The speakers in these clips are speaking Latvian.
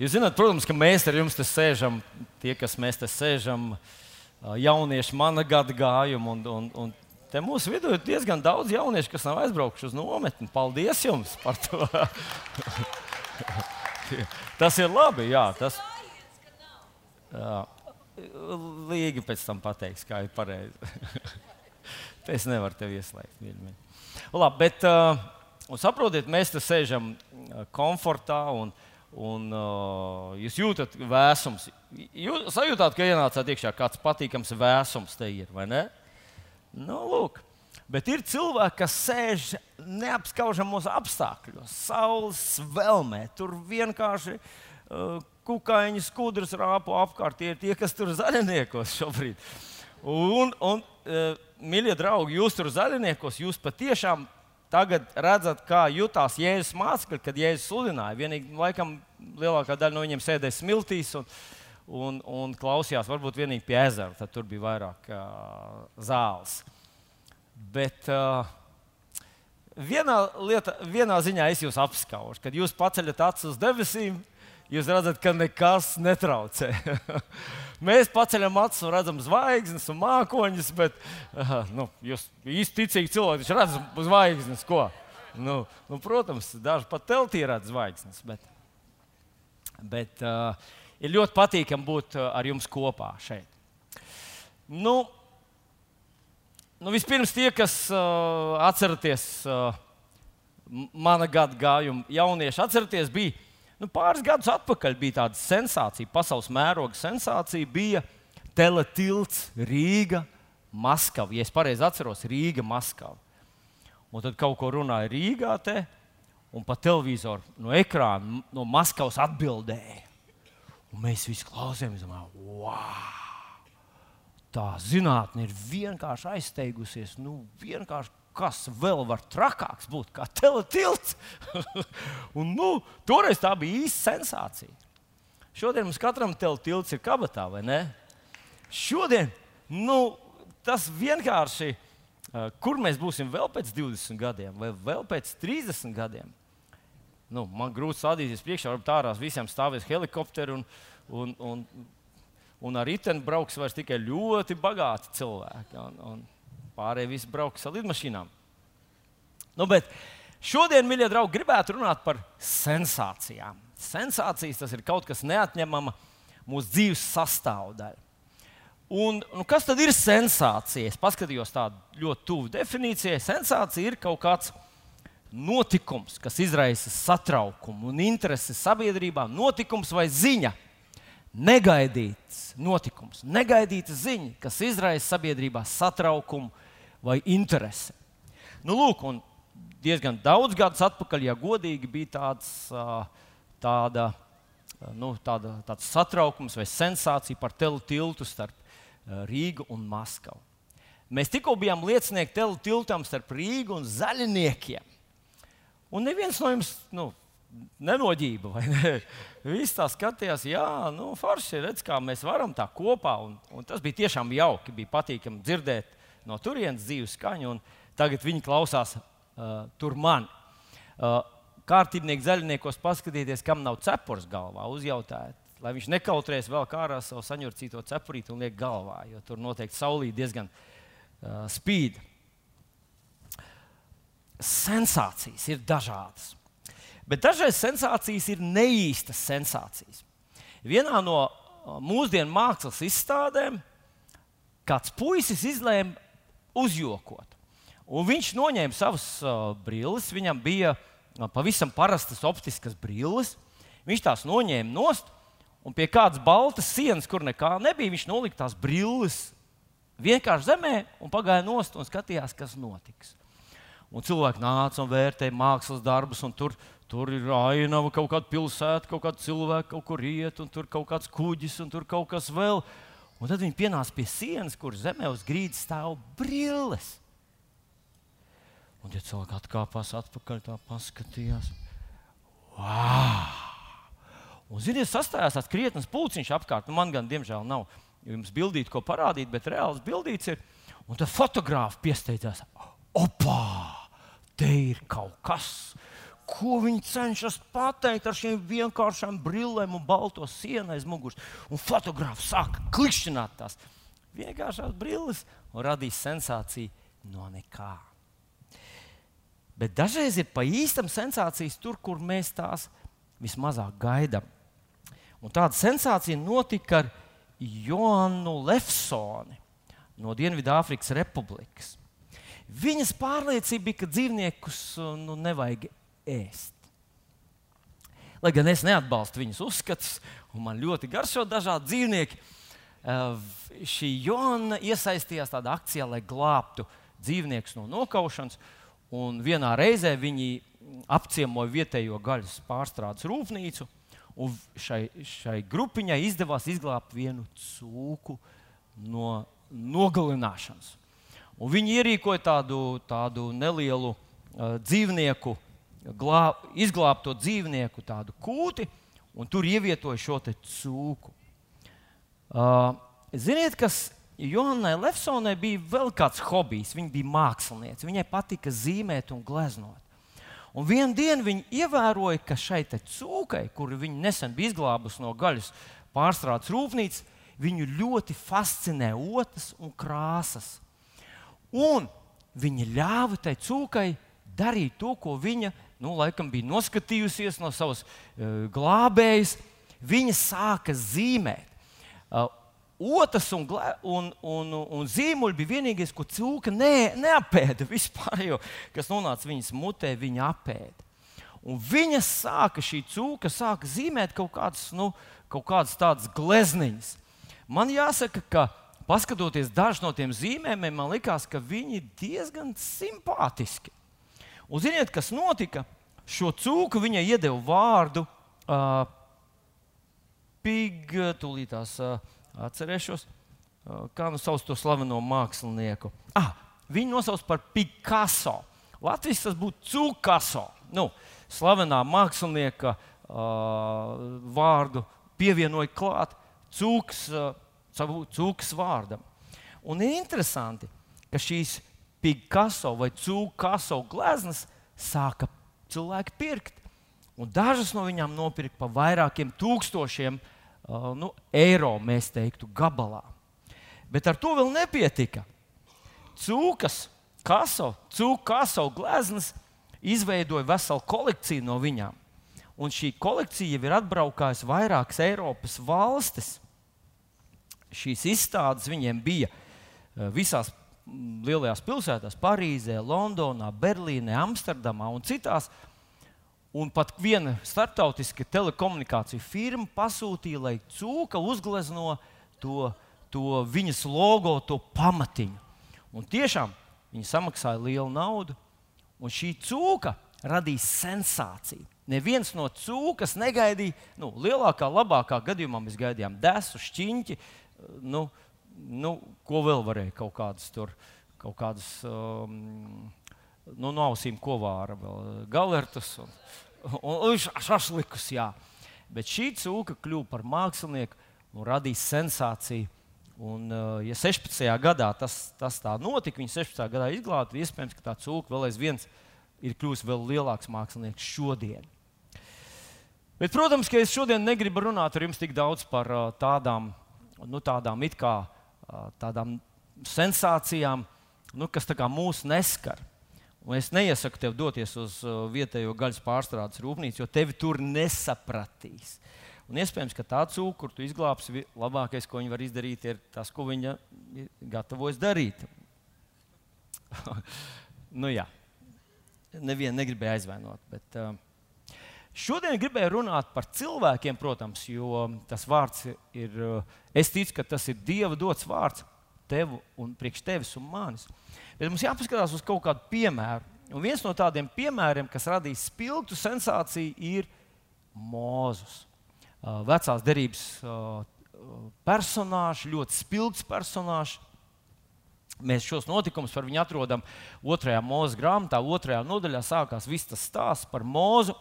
Jūs zināt, protams, ka mēs ar jums te sēžam, tie, kas mēs te sēžam, jaunieši mana gada gājuma. Un, un, un te mūsu vidū ir diezgan daudz jauniešu, kas nav aizbraukuši uz nometni. Paldies jums par to! tas ir labi, jā. Tas, jā. Līgi pēc tam pateiks, kā ir pareizi. es nevaru tevi ieslēgt. Labi, bet uh, saprotiet, mēs te sēžam komfortā un, un uh, jūs jūtat vēsums. Jūs sajūtāt, ka ienācāt iekšā kāds patīkams vēsums te ir, vai ne? Nu, lūk. Bet ir cilvēki, kas sēž neapskaužamos apstākļos, saules vēlmē. Tur vienkārši uh, kukaiņi, skudras rāpo apkārt. Tie ir tie, kas tur zaļniekos šobrīd. Un, un uh, mīļie draugi, jūs tur zaļniekos, jūs patiešām tagad redzat, kā jutās Jēzus mācekļi, kad Jēzus sludināja. Vienīgi, laikam, lielākā daļa no viņiem sēdēja smiltīs un, un, un klausījās varbūt tikai pie ezera. Tad tur bija vairāk uh, zāles. Bet uh, vienā, lieta, vienā ziņā es jūs apskaužu, kad jūs paceļat acis uz debesīm. Jūs redzat, ka nekas netraucē. Mēs paceļam acis un redzam zvaigznes un mākoņus, bet nu, jūs īsti ticīgi cilvēki taču redzat zvaigznes. Ko? Nu, nu, protams, daži pat teltī redz zvaigznes. Bet, bet uh, ir ļoti patīkami būt uh, ar jums kopā šeit. Nu, nu, vispirms tie, kas uh, atceraties uh, mana gada gājumu, jaunieši atceraties, bija Nu, pāris gadus atpakaļ bija tāda sensācija, pasaules mēroga sensācija. Bija teletilts Rīga, Maskava. Ja es pareizi atceros, Rīga, Maskava. Un tad kaut ko runāja Rīgā, te, un pa televizoru no ekrāna no Maskavas atbildēja. Un mēs visi klausījāmies, wow! Tā zinātne ir vienkārši aizsteigusies. Nu, vienkārši kas vēl var trakāks būt kā teletilts. un, nu, toreiz tā bija īsta sensācija. Šodien mums katram teletilts ir kabatā, vai ne? Šodien nu, tas vienkārši, kur mēs būsim vēl pēc 20 gadiem, vai vēl pēc 30 gadiem. Nu, man grūti stādīties priekšā, varbūt ārā visiem stāvēs helikopteri un, un, un, un ar riteni brauks vairs tikai ļoti bagāti cilvēki. Un, un, Pārējie visi brauks ar lidmašīnām. Nu, bet šodien, mīļie draugi, gribētu runāt par sensācijām. Sensācijas tas ir kaut kas neatņemama mūsu dzīves sastāvdaļa. Un, nu, kas tad ir sensācija? Es paskatījos tādu ļoti tuvu definīcijai. Sensācija ir kaut kāds notikums, kas izraisa satraukumu un interesi sabiedrībā, notikums vai ziņa. Negaidīts notikums, negaidīta ziņa, kas izraisa sabiedrībā satraukumu vai interesi. Nu, lūk, diezgan daudz gadus atpakaļ, ja godīgi, bija tāds, tāda, nu, tāda, tāds satraukums vai sensācija par tiltu starp Rīgu un Maskavu. Mēs tikko bijām liecinieki tiltam starp Rīgu un zaļniekiem. Un neviens no jums nu, nenoģība. Ne? Visi tā skatījās, jā, nu, forši redz, kā mēs varam tā kopā. Un, un tas bija tiešām jauki. Bija patīkami dzirdēt no turienes dzīves skaņu, un tagad viņi klausās uh, tur man. Uh, kārtībnieki zaļniekos paskatieties, kam nav cepures galvā, uzjautājiet. Lai viņš nekautrēs vēl kārā savu saņurcīto cepurīti un liek galvā, jo tur noteikti saulīt diezgan uh, spīd. Sensācijas ir dažādas. Bet dažreiz sensācijas ir neīstas sensācijas. Vienā no mūsdienu mākslas izstādēm kāds puisis izlēma uzjokot. Un viņš noņēma savas uh, brilles, viņam bija uh, pavisam parastas optiskas brilles. Viņš tās noņēma nost, un pie kādas baltas sienas, kur nekā nebija, viņš nolika tās brilles vienkārši zemē un pagāja nost un skatījās, kas notiks. Un cilvēki nāca un vērtēja mākslas darbus, un tur, tur ir ainava, kaut kāda pilsēta, kaut kāda cilvēka kaut kur iet, un tur kaut kāds kuģis, un tur kaut kas vēl. Un tad viņi pienāca pie sienas, kur zemē uz grīdas stāv brilles. Un tie cilvēki atkāpās atpakaļ, tā paskatījās. Wow! Un, ziniet, sastājās tāds krietnes pulciņš apkārt. Nu, man gan, diemžēl, nav jums bildīt, ko parādīt, bet reāls bildīts ir. Un tad fotogrāfi piesteidzās. Opā! Te ir kaut kas, ko viņi cenšas pateikt ar šīm vienkāršām brillēm un balto sienu aiz muguras. Un fotogrāfs sāk klikšķināt tās vienkāršās brilles un radīs sensāciju no nekā. Bet dažreiz ir pa īstam sensācijas tur, kur mēs tās vismazāk gaidām. Un tāda sensācija notika ar Joannu Lefsoni no Dienvidāfrikas Republikas. Viņas pārliecība bija, ka dzīvniekus nu, nevajag ēst. Lai gan es neatbalstu viņas uzskatus, un man ļoti garšo dažādi dzīvnieki, eh, šī Jona iesaistījās tādā akcijā, lai glābtu dzīvniekus no nokaušanas. Un vienā reizē viņi apciemoja vietējo gaļas pārstrādes rūpnīcu, un šai, šai grupiņai izdevās izglābt vienu cūku no nogalināšanas. Un viņi ierīkoja tādu, tādu nelielu uh, dzīvnieku, glā, izglābto dzīvnieku kūti, un tur ievietoja šo cūku. Uh, ziniet, kas Jonai Lefsonai bija vēl kāds hobijs. Viņa bija mākslinieca. Viņai patika zīmēt un gleznot. Un vienā dienā viņa ievēroja, ka šai cūkai, kuru viņa nesen bija izglābusi no gaļas pārstrādes rūpnīcas, viņu ļoti fascinē otras un krāsas. Un viņa ļāva tai cūkai darīt to, ko viņa nu, laikam bija noskatījusies no savas uh, glābējas. Viņa sāka zīmēt. Uh, Otrs un, un, un, un zīmuļi bija vienīgais, ko cūka ne, neapēda. Vispār, jo, kas nonāca viņas mutē, viņa apēda. Un viņa sāka, šī cūka sāka zīmēt kaut kādas, nu, kaut kādas tādas glezniņas. Man jāsaka, ka paskatoties dažus no tiem zīmējumiem, man likās, ka viņi diezgan simpātiski. Un ziniet, kas notika? Šo cūku viņai iedeva vārdu uh, Pig, tūlītās. Uh, Atcerēšos, kā nu sauc to slaveno mākslinieku. Ah, viņu nosauc par Picasso. Latvijas tas būtu Cukaso. Nu, slavenā mākslinieka uh, vārdu pievienoja klāt cūks, uh, cūkas vārdam. Un ir interesanti, ka šīs Picasso vai Cukaso gleznas sāka cilvēki pirkt. Un dažas no viņām nopirka par vairākiem tūkstošiem Uh, nu, eiro, mēs teiktu, gabalā. Bet ar to vēl nepietika. Cūkas, kaso, cūku kaso gleznas izveidoja veselu kolekciju no viņām. Un šī kolekcija ir atbraukājusi vairākas Eiropas valstis. Šīs izstādes viņiem bija visās lielajās pilsētās, Parīzē, Londonā, Berlīnē, Amsterdamā un citās. Un pat viena starptautiska telekomunikāciju firma pasūtīja, lai cūka uzglezno to, to viņas logo, to pamatiņu. Un tiešām viņi samaksāja lielu naudu, un šī cūka radīja sensāciju. Neviens no cūkas negaidīja, nu, lielākā, labākā gadījumā mēs gaidījām desu, šķiņķi, nu, nu, ko vēl varēja kaut kādas tur, kaut kādas. Um, nu, no ausīm kovāra, vēl galertus un, un, un šašlikus. Jā. Bet šī cūka kļuva par mākslinieku un radīja sensāciju. Un, uh, ja 16. gadā tas, tas tā notika, viņa 16. gadā izglābta, iespējams, ka tā cūka vēl aizvien ir kļuvusi vēl lielāks mākslinieks šodien. Bet, protams, ka es šodien negribu runāt ar jums tik daudz par uh, tādām, nu, tādām, kā, uh, tādām sensācijām, nu, kas mūs neskar. Un es neiesaku tev doties uz vietējo gaļas pārstrādes rūpnīcu, jo tevi tur nesapratīs. Un iespējams, ka tā cūka, kur tu izglābsi, labākais, ko viņa var izdarīt, ir tas, ko viņa gatavojas darīt. nu, jā, nevienu negribēju aizvainot. Bet, uh, šodien gribēju runāt par cilvēkiem, protams, jo tas vārds ir. Uh, es ticu, ka tas ir Dieva dots vārds tev un priekš tevis un manis. Bet mums jāpaskatās uz kaut kādu piemēru. Un viens no tādiem piemēriem, kas radīs spilgtu sensāciju, ir Mozus. Uh, vecās derības uh, personāžs, ļoti spilgts personāžs. Mēs šos notikumus par viņu atrodam otrajā mūža grāmatā, otrajā nodaļā. Sākās viss tas stāsts par mūzu.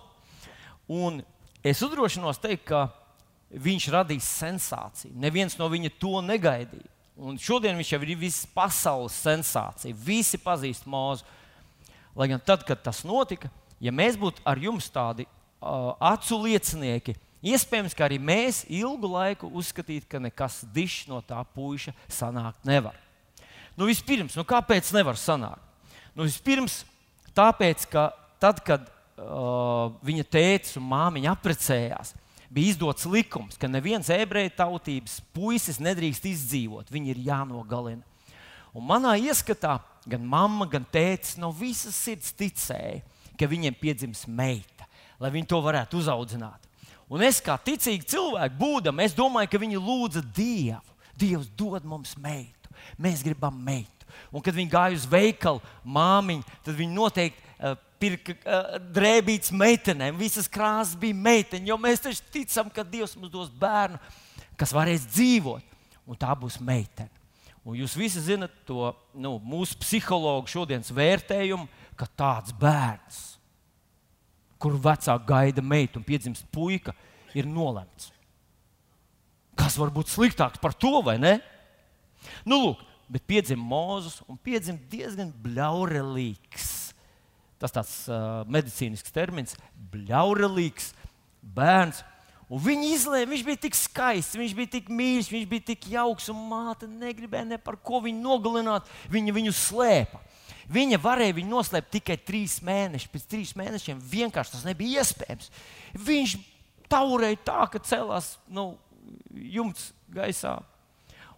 Un es uzdrošinos teikt, ka viņš radīs sensāciju. Neviens no viņa to negaidīja. Un šodien viņš jau ir visas pasaules sensācija. Visi pazīst mūzu. Lai gan tad, kad tas notika, ja mēs būtu ar jums tādi uh, acu liecinieki, iespējams, ka arī mēs ilgu laiku uzskatītu, ka nekas dišs no tā puika sanākt nevar. Nu, vispirms, nu, kāpēc nevar sanākt? Nu, vispirms, tāpēc, ka tad, kad uh, viņa tēvs un māmiņa apprecējās, bija izdots likums, ka neviens ebreju tautības puisis nedrīkst izdzīvot. Viņi ir jānogalina. Un manā ieskatā gan mamma, gan tēvs no visas sirds ticēja, ka viņiem piedzims meita, lai viņi to varētu uzaudzināt. Un es kā ticīgs cilvēks, būdam, es domāju, ka viņi lūdza Dievu. Dievs dod mums meitu. Mēs gribam meitu. Un, kad viņi gāja uz veikalu, māmiņu, tad viņi noteikti uh, pirka uh, drēbītas meitenēm. Visas krāsas bija meitenes, jo mēs taču ticam, ka Dievs mums dos bērnu, kas varēs dzīvot. Un tā būs meitene. Un jūs visi zinat to nu, mūsu psihologu šodienas vērtējumu, ka tāds bērns, kur vecāka gaida meitu un piedzimst puika, ir nolemts. Kas var būt sliktāks par to, vai ne? Nu, lūk, bet piedzima Mozus un piedzima diezgan bļaurelīgs. Tas tāds uh, medicīnisks termins - bļaurelīgs bērns Un viņi izlēma, viņš bija tik skaists, viņš bija tik mīļš, viņš bija tik jauks, un māte negribēja ne par ko viņu nogalināt. Viņa viņu slēpa. Viņa varēja viņu noslēpt tikai trīs mēnešus. Pēc trīs mēnešiem vienkārši tas nebija iespējams. Viņš taurēja tā, ka celās nu, jumts gaisā.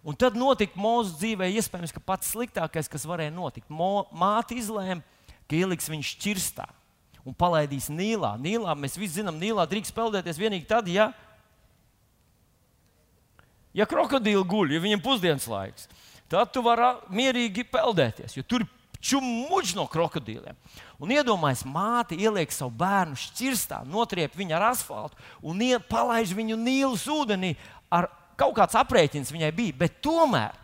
Un tad notika mūsu dzīvē, iespējams, pats sliktākais, kas varēja notikt. Mo, māte izlēma, ka ieliks viņu šķirstā un palaidīs Nīlā. Nīlā mēs visi zinām, Nīlā drīkst peldēties tikai tad, ja, ja krokodili guļ, ja viņiem pusdienas laiks. Tad tu vari mierīgi peldēties, jo tur ir čumuģis no krokodiliem. Un iedomājieties, māte ieliek savu bērnu šķirstā, notriep viņu ar asfaltu un palaiž viņu Nīlas ūdenī. Ar kaut kāds aprēķins viņai bija, bet tomēr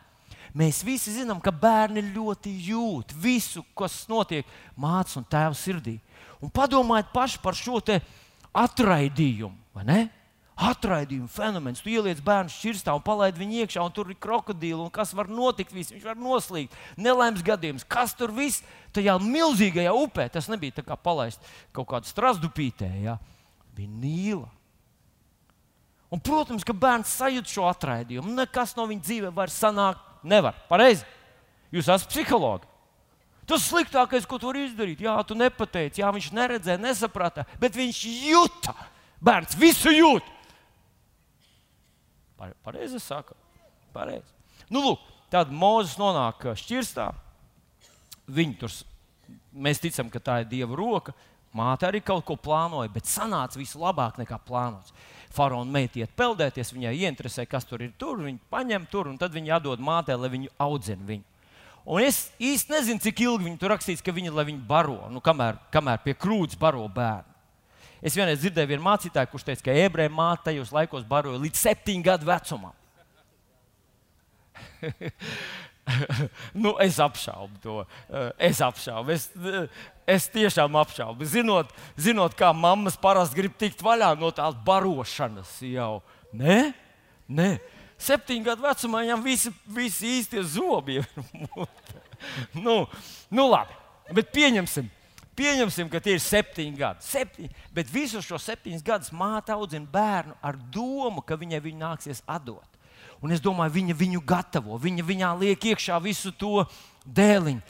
mēs visi zinām, ka bērni ļoti jūt visu, kas notiek mātes un tēva sirdī. Un padomājiet paši par šo atraidījumu. Atraidījuma fenomens. Tu ieliec bērnu šķirstā un palaidi viņu iekšā, un tur ir krokodili. Kas var notikt? Viss. Viņš var noslīgt. Nelaimes gadījums. Kas tur viss? Tajā milzīgajā upē. Tas nebija tā kā palaist kaut kādā strasdupītē. Ja? Bija nīla. Un, protams, ka bērns sajūt šo atraidījumu. Nekas no viņa dzīve vairs sanākt nevar. Pareizi? Jūs esat psihologi. Tas sliktākais, ko tu vari izdarīt, jā, tu nepateici, jā, viņš neredzēja, nesaprata, bet viņš jūta. Bērns visu jūt. Pareizi saka. Pareizi. Nu, lūk, tad Mozus nonāk šķirstā. Viņi tur, mēs ticam, ka tā ir Dieva roka. Māte arī kaut ko plānoja, bet sanāca visu labāk nekā plānots. Faraona meita iet peldēties, viņai ieinteresē, kas tur ir. Tur viņa paņem tur, un tad viņa atdod mātei, lai viņu audzina viņu. Un es īsti nezinu, cik ilgi viņi tur rakstīs, ka viņi, viņi baro, nu, kamēr, kamēr pie krūts baro bērnu. Es vienreiz dzirdēju vienu mācītāju, kurš teica, ka ebreju māte tajos laikos baroja līdz septiņu gadu vecumam. nu, es apšaubu to. Es apšaubu. Es, es tiešām apšaubu. Zinot, zinot, kā mammas parasti grib tikt vaļā no tās barošanas jau. Nē, nē septiņu gadu vecumā viņam visi, visi īstie zobi ir. nu, nu, labi, bet pieņemsim, pieņemsim, ka tie ir septiņi gadi. Septiņi, bet visus šos septiņus gadus māte audzina bērnu ar domu, ka viņai viņu nāksies atdot. Un es domāju, viņa viņu gatavo, viņa viņā liek iekšā visu to dēliņu,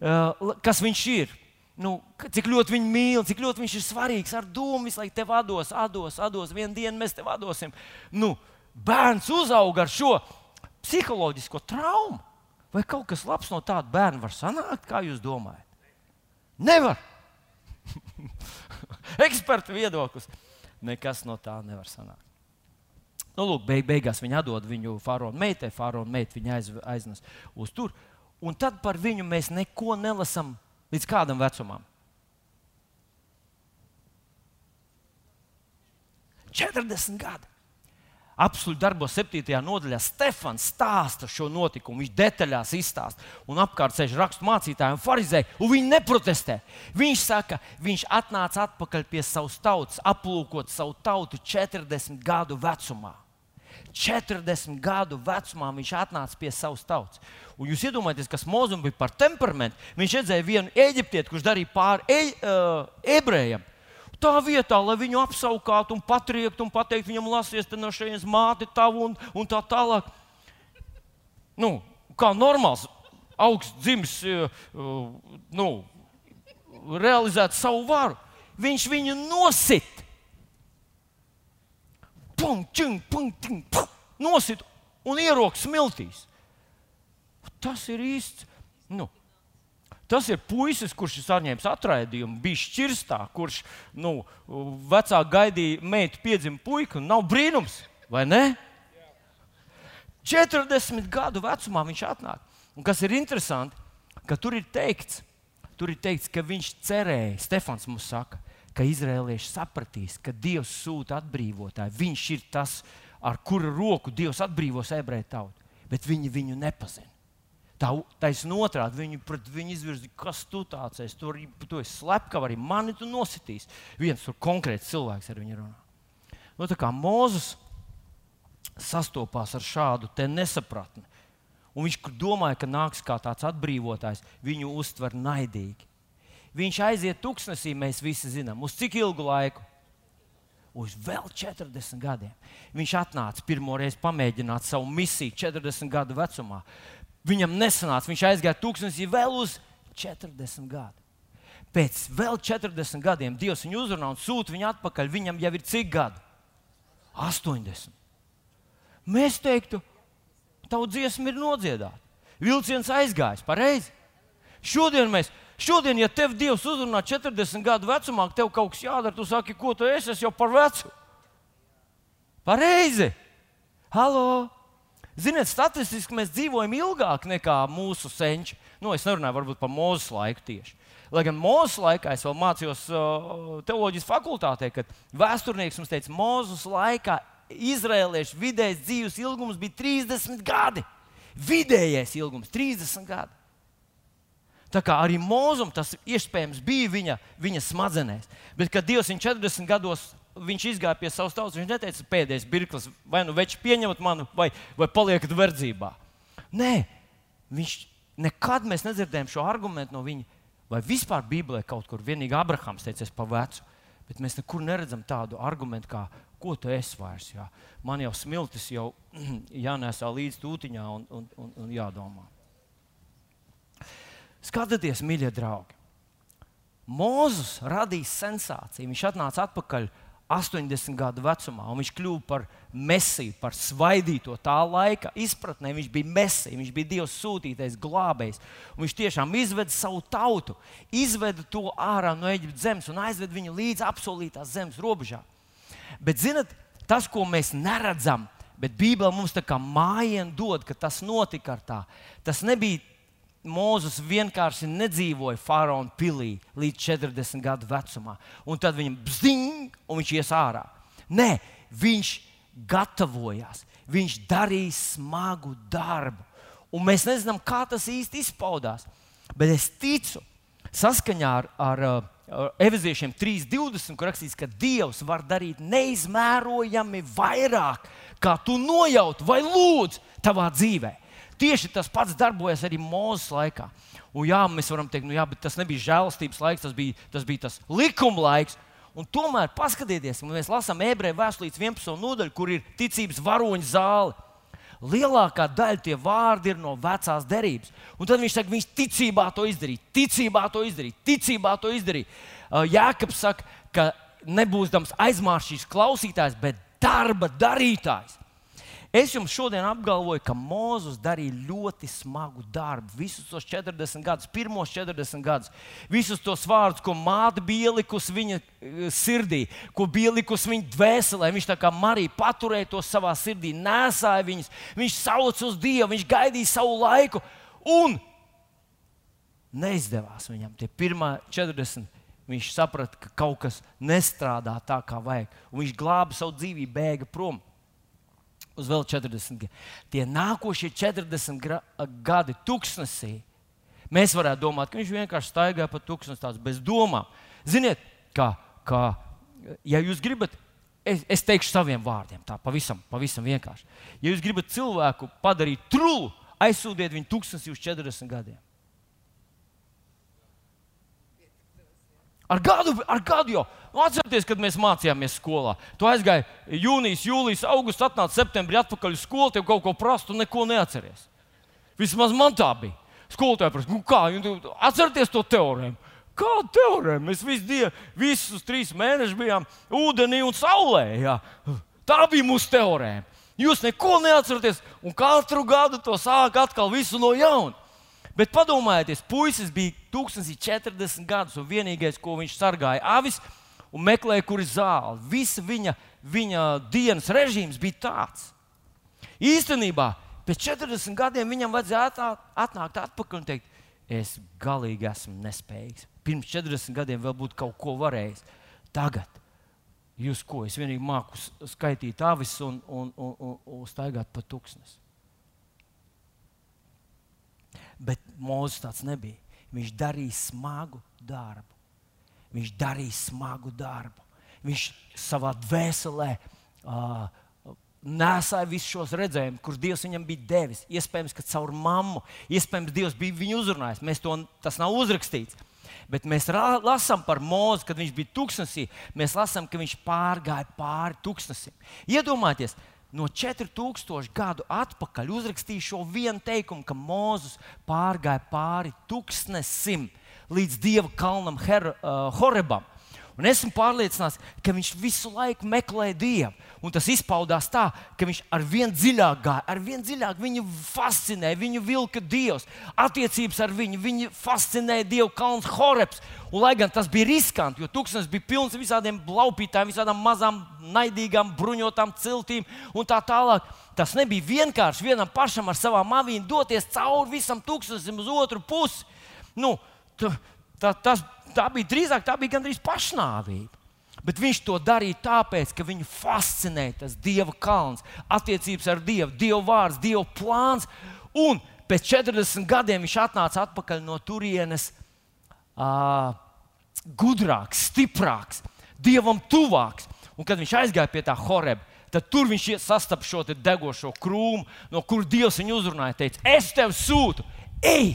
uh, kas viņš ir. Nu, cik ļoti viņu mīl, cik ļoti viņš ir svarīgs. Ar domu visu laiku te vados, atdos, atdos. Vienu dienu mēs te vadosim. Nu, bērns uzauga ar šo psiholoģisko traumu. Vai kaut kas labs no tāda bērna var sanākt, kā jūs domājat? Nevar. Eksperta viedoklis. Nekas no tā nevar sanākt. Nu, lūk, beig, beigās viņa atdod viņu faraona meitai, faraona meita viņa aiz, aiznes uz tur. Un tad par viņu mēs neko nelasām līdz kādam vecumam. 40 gadi. Apsolu darbos 7. nodaļā Stefans stāsta šo notikumu. Viņš detaļās izstāsta un apkārt sēž rakstu mācītāji un farizēji, un viņi neprotestē. Viņš saka, viņš atnāca atpakaļ pie savas tautas, aplūkot savu tautu 40 gadu vecumā. 40 gadu vecumā viņš atnāca pie savas tautas. Un jūs iedomājaties, kas Mozum bija par temperamentu. Viņš redzēja vienu eģiptieti, kurš darīja pāri e, uh, ebrejam. Tā vietā, lai viņu apsaukātu un patriektu un pateiktu viņam, lasies no šejienes māti tavu un, un tā tālāk. Nu, kā normāls, augsts dzimis, uh, nu, realizēt savu varu. Viņš viņu nosit. Pum, čing, pum, ting, pum, nosit un ierokas smiltīs. Tas ir īsts. Nu, Tas ir puisis, kurš ir saņēmis atraidījumu, bija šķirstā, kurš nu, vecāki gaidīja meitu piedzimt puiku. Nav brīnums, vai ne? 40 gadu vecumā viņš atnāk. Un kas ir interesanti, ka tur ir teikts, tur ir teikts ka viņš cerēja, Stefans mums saka, ka izrēlieši sapratīs, ka Dievs sūta atbrīvotāju. Viņš ir tas, ar kura roku Dievs atbrīvos ebreju tautu, bet viņi viņu nepazina. Tā taisnība otrādi viņi pret viņu izvirzīja, kas tu tāds esi. Tur tu esi slepkavs, arī mani tu nositīs. Viens tur konkrēts cilvēks ar viņu runā. Nu, tā kā Mozus sastopās ar šādu nesapratni, un viņš domāja, ka nāks kā tāds atbrīvotājs, viņu uztver naidīgi. Viņš aiziet tuksnesī, mēs visi zinām, uz cik ilgu laiku? Uz vēl 40 gadiem. Viņš atnāca pirmo reizi pamēģināt savu misiju 40 gadu vecumā. Viņam nesanāca, viņš aizgāja tūkstnesī vēl uz 40 gadu. Pēc vēl 40 gadiem Dievs viņu uzrunā un sūta viņu atpakaļ. Viņam jau ir cik gadi? 80. Mēs teiktu, tavu dziesmu ir nodziedāta. Vilciens aizgājis, pareizi. Šodien mēs, šodien, ja tev Dievs uzrunā 40 gadu vecumā, tev kaut kas jādara, tu saki, ko tu esi, es jau par vecu. Pareizi! Halo! Ziniet, statistiski mēs dzīvojam ilgāk nekā mūsu senči. Nu, es nerunāju varbūt par mūzes laiku tieši. Lai gan mūzes laikā es vēl mācījos uh, teoloģijas fakultātē, kad vēsturnieks mums teica, mūzes laikā izrēliešu vidējais dzīves ilgums bija 30 gadi. Vidējais ilgums - 30 gadi. Tā kā arī mūzum tas iespējams bija viņa, viņa smadzenēs. Bet, kad Dievs viņu 40 gados viņš izgāja pie savas tautas. Viņš neteica, pēdējais mirklis, vai nu veči pieņemat mani, vai, vai paliekat verdzībā. Nē, viņš nekad mēs nedzirdējām šo argumentu no viņa. Vai vispār Bībelē kaut kur vienīgi Abrahams teica, es pa vecu. Bet mēs nekur neredzam tādu argumentu, kā, ko tu esi vairs. Jā. Man jau smiltis jau jānēsā līdz tūtiņā un, un, un, un jādomā. Skatieties, mīļie draugi! Mozus radīja sensāciju. Viņš atnāca atpakaļ 80 gadu vecumā, un viņš kļuva par mesiju, par svaidīto tā laika izpratnē. Viņš bija mesija, viņš bija Dieva sūtītais glābējs. Viņš tiešām izveda savu tautu, izveda to ārā no Eģiptes zemes un aizveda viņu līdz apsolītās zemes robežām. Bet, zinot, tas, ko mēs neredzam, bet Bībelē mums tā kā mājiņa dod, ka tas notika ar tā. Tas nebija Mozus vienkārši nedzīvoja faraona pilī līdz 40 gadu vecumā, un tad viņam bzing, un viņš ies ārā. Nē, viņš gatavojās, viņš darīja smagu darbu, un mēs nezinām, kā tas īsti izpaudās. Bet es ticu, saskaņā ar, ar, ar Eviziešiem 3.20, kur rakstīts, ka Dievs var darīt neizmērojami vairāk, kā tu nojauti vai lūdz tavā dzīvēm. Tieši tas pats darbojas arī mūzes laikā. Un, jā, mēs varam teikt, nu, jā, tas nebija žēlastības laiks, tas bija tas, bija tas likuma laiks. Un tomēr paskatieties, kad mēs lasām ebreju vēstulītes 11. nodaļu, kur ir ticības varoņa zāle. Lielākā daļa tie vārdi ir no vecās derības. Un tad viņš saka, viņš ticībā to izdarīja, ticībā to izdarīja, ticībā to izdarīja. Jēkabs saka, ka nebūs dams aizmāršīs klausītājs, bet darba darītājs. Es jums šodien apgalvoju, ka Mozus darīja ļoti smagu darbu. Visus tos 40 gadus, pirmos 40 gadus, visus tos vārdus, ko māte bija ielikusi viņa eh, sirdī, ko bija ielikusi viņa dvēselē. Viņš tā kā Marija paturēja to savā sirdī, nesāja viņus. Viņš sauca uz Dievu, viņš gaidīja savu laiku. Un neizdevās viņam tie pirmie 40. Viņš saprata, ka kaut kas nestrādā tā, kā vajag. Un viņš glāba savu dzīvību, bēga prom uz vēl 40 gadiem. Tie nākošie 40 gadi tūkstnesī. Mēs varētu domāt, ka viņš vienkārši staigāja pa tūkstnesi tāds bez domām. Ziniet, kā, kā ja jūs gribat es, es teikšu saviem vārdiem, tā pavisam, pavisam vienkārši. Ja jūs gribat cilvēku padarīt trūlu, aizsūtiet viņu 1040 gadiem. Ar gadu, ar gadu jau. Nu, atcerieties, kad mēs mācījāmies skolā. Tu aizgāji jūnijas, jūlijas, augusts, atnāci septembrī atpakaļ uz skolu, tev kaut ko prastu, neko neatceries. Vismaz man tā bija. Skolotāji prasa, nu kā, atcerieties to teorēmu. Kāda teorēma? Mēs visu dienu, visus trīs mēnešus bijām ūdenī un saulē. Jā. Tā bija mūsu teorēma. Jūs neko neatceraties, un katru gadu to sāk atkal visu no jauna. Bet padomājieties, puisis bija 1040 gadus, un vienīgais, ko viņš sargāja, avis un meklēja, kur ir zāle. Visa viņa, viņa dienas režīms bija tāds. Īstenībā pēc 40 gadiem viņam vajadzēja atnākt atpakaļ un teikt, es galīgi esmu nespējīgs. Pirms 40 gadiem vēl būtu kaut ko varējis. Tagad jūs ko? Es vienīgi māku skaitīt avis un, un, un, un, un staigāt pa tūkstnes. Bet Mozus tāds nebija. Viņš darīja smagu darbu. Viņš darīja smagu darbu. Viņš savā dvēselē uh, nesāja visus šos redzējumus, kurus Dievs viņam bija devis. Iespējams, ka caur mammu, iespējams, Dievs bija viņu uzrunājis. Mēs to, tas nav uzrakstīts. Bet mēs lasām par mūzu, kad viņš bija tūkstnesī. Mēs lasām, ka viņš pārgāja pāri tūkstnesim. Iedomājieties, no 4000 gadu atpakaļ uzrakstīja šo vienu teikumu, ka Mozus pārgāja pāri tūkstnesim līdz dieva kalnam Her, uh, Horebam. Un esmu pārliecināts, ka viņš visu laiku meklē Dievu. Un tas izpaudās tā, ka viņš ar vien dziļāk gāja, ar vien dziļāk viņu fascinē, viņu vilka Dievs. Attiecības ar viņu, viņu fascinēja Dieva kalns Horebs. Un, lai gan tas bija riskanti, jo tūkstnesis bija pilns ar visādiem blaupītājiem, visādām mazām, naidīgām, bruņotām ciltīm un tā tālāk. Tas nebija vienkārši vienam pašam ar savām avīm doties cauri visam tūkstnesim uz otru pusi. Nu, tā, tas, tā bija drīzāk tā bija gandrīz pašnāvība. Bet viņš to darīja tāpēc, ka viņu fascinēja tas Dieva kalns, attiecības ar Dievu, Dieva vārds, Dieva plāns. Un pēc 40 gadiem viņš atnāca atpakaļ no turienes uh, gudrāks, stiprāks, Dievam tuvāks. Un kad viņš aizgāja pie tā horeba, tad tur viņš sastapa šo degošo krūmu, no kuras Dievs viņu uzrunāja. Teica, es tev sūtu, ej,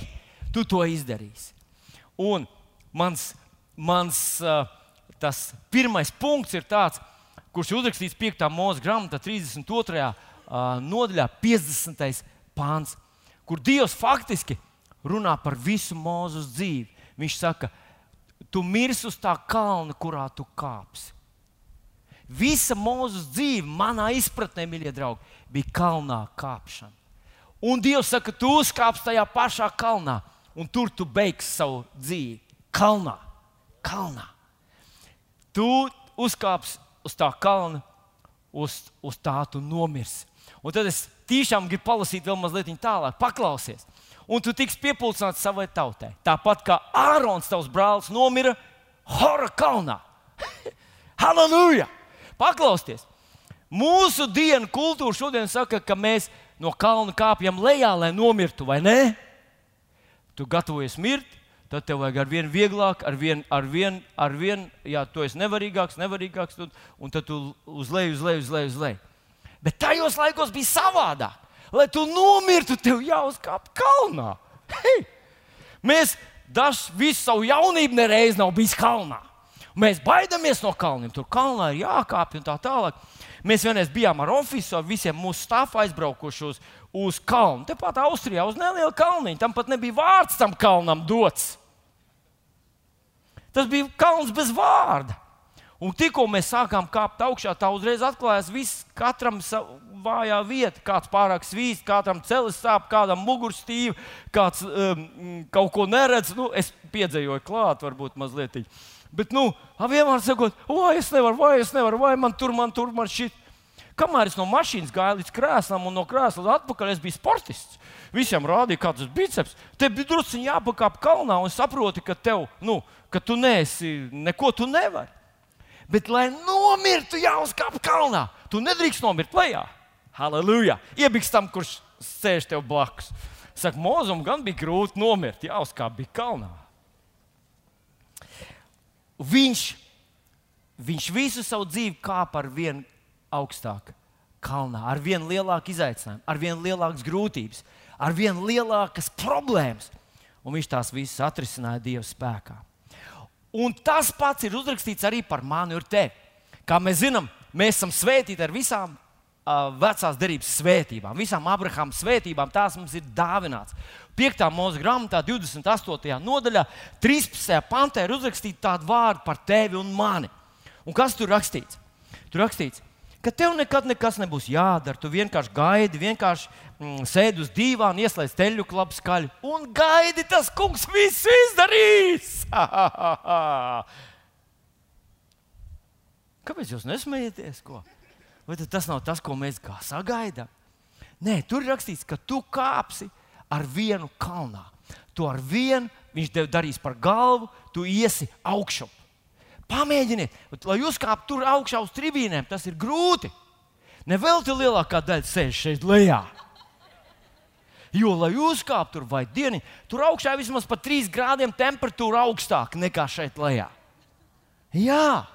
tu to izdarīsi. Un mans, mans tas pirmais punkts ir tāds, kurš ir uzrakstīts 5. mūža grāmatā, 32. Uh, nodaļā, 50. pāns, kur Dievs faktiski runā par visu mūžu dzīvi. Viņš saka, tu mirsi uz tā kalna, kurā tu kāpsi. Visa mūža dzīve, manā izpratnē, mīļie draugi, bija kalnā kāpšana. Un Dievs saka, tu uzkāpsi tajā pašā kalnā, un tur tu beigsi savu dzīvi. Kalnā, kalnā. Tu uzkāpsi uz tā kalna, uz, uz tā tu nomirsi. Un tad es tiešām gribu palasīt vēl mazliet tālāk, paklausies. Un tu tiks piepildīts savai tautai. Tāpat kā Ārons, tavs brālis, nomira Hora kalnā. Halleluja! Paklausieties! Mūsu dienu kultūra šodien saka, ka mēs no kalna kāpjam lejā, lai nomirtu, vai ne? Tu gatavojies mirt, tad tev vajag ar vien vieglāk, ar vien, ar vien, ar vien jā, tu esi nevarīgāks, nevarīgāks, un, un tad tu uz leju, uz leju, uz leju, uz leju. Bet tajos laikos bija savādāk. Lai tu nomirtu, tev jāuzkāp kalnā. Hei! Mēs dažs visu savu jaunību nereiz nav bijis kalnā. Mēs baidāmies no kalniem. Tur kalnā ir jākāpj un tā tālāk. Mēs vienreiz bijām ar oficiālu, ar visiem mūsu stāvā aizbraukuši uz, uz kalnu. Tepat Austrijā, uz nelielu kalniņu. Tam pat nebija vārds tam kalnam dots. Tas bija kalns bez vārda. Un tikko mēs sākām kāpt augšā, tā uzreiz atklājās viss, katram vājā vieta, kāds pārāk svīst, kādam celis sāp, kādam mugurstīva, kāds um, kaut ko neredz. Nu, es piedzējoju klāt, varbūt mazliet. Bet, nu, vienmēr sakot, vai es nevaru, vai es nevaru, vai man tur, man tur, man šit. Kamēr es no mašīnas gāju līdz krēslam un no krēsla atpakaļ, es biju sportists. Visiem rādīja, kāds ir biceps. Tev bija druskuļi jāpakāp kalnā un saproti, ka tev, nu, ka tu neesi, neko tu nevari. Bet, lai nomirtu, jāuzkāp kalnā, tu nedrīkst nomirt lejā. Halleluja! Iebiks tam, kurš sēž tev blakus. Saka, mūzum gan bija grūti nomirt, jāuzkāp bija kalnā. Viņš viņš visu savu dzīvi kāpa ar vien augstāk kalnā, ar vien lielāku izaicinājumu, ar vien lielākas grūtības, ar vien lielākas problēmas. Un viņš tās visas atrisināja Dieva spēkā. Un tas pats ir uzrakstīts arī par mani un tevi. Kā mēs zinām, mēs esam svētīti ar visām vecās derības svētībām, visām Abrahama svētībām. Tās mums ir dāvināts. 5. mūža grāmatā, 28. nodaļā, 13. pantā ir uzrakstīta tāda vārda par tevi un mani. Un kas tur rakstīts? Tur rakstīts, ka tev nekad nekas nebūs jādara. Tu vienkārši gaidi, vienkārši mm, sēdi uz dīvāna, ieslēdz teļu klapu skaļi un gaidi, tas kungs visu izdarīs. Kāpēc jūs nesmējaties? Ko? Vai tas nav tas, ko mēs sagaidām? Nē, tur ir rakstīts, ka tu kāpsi ar vienu kalnā. Tu ar vienu viņš tev darīs par galvu, tu iesi augšup. Pamēģiniet, lai uzkāptu tur augšā uz tribīnēm, tas ir grūti. Nevelti lielākā daļa sēž šeit lejā. Jo, lai uzkāptu tur vai dienu, tur augšā vismaz par 3 grādiem temperatūra augstāka nekā šeit lejā. Jā,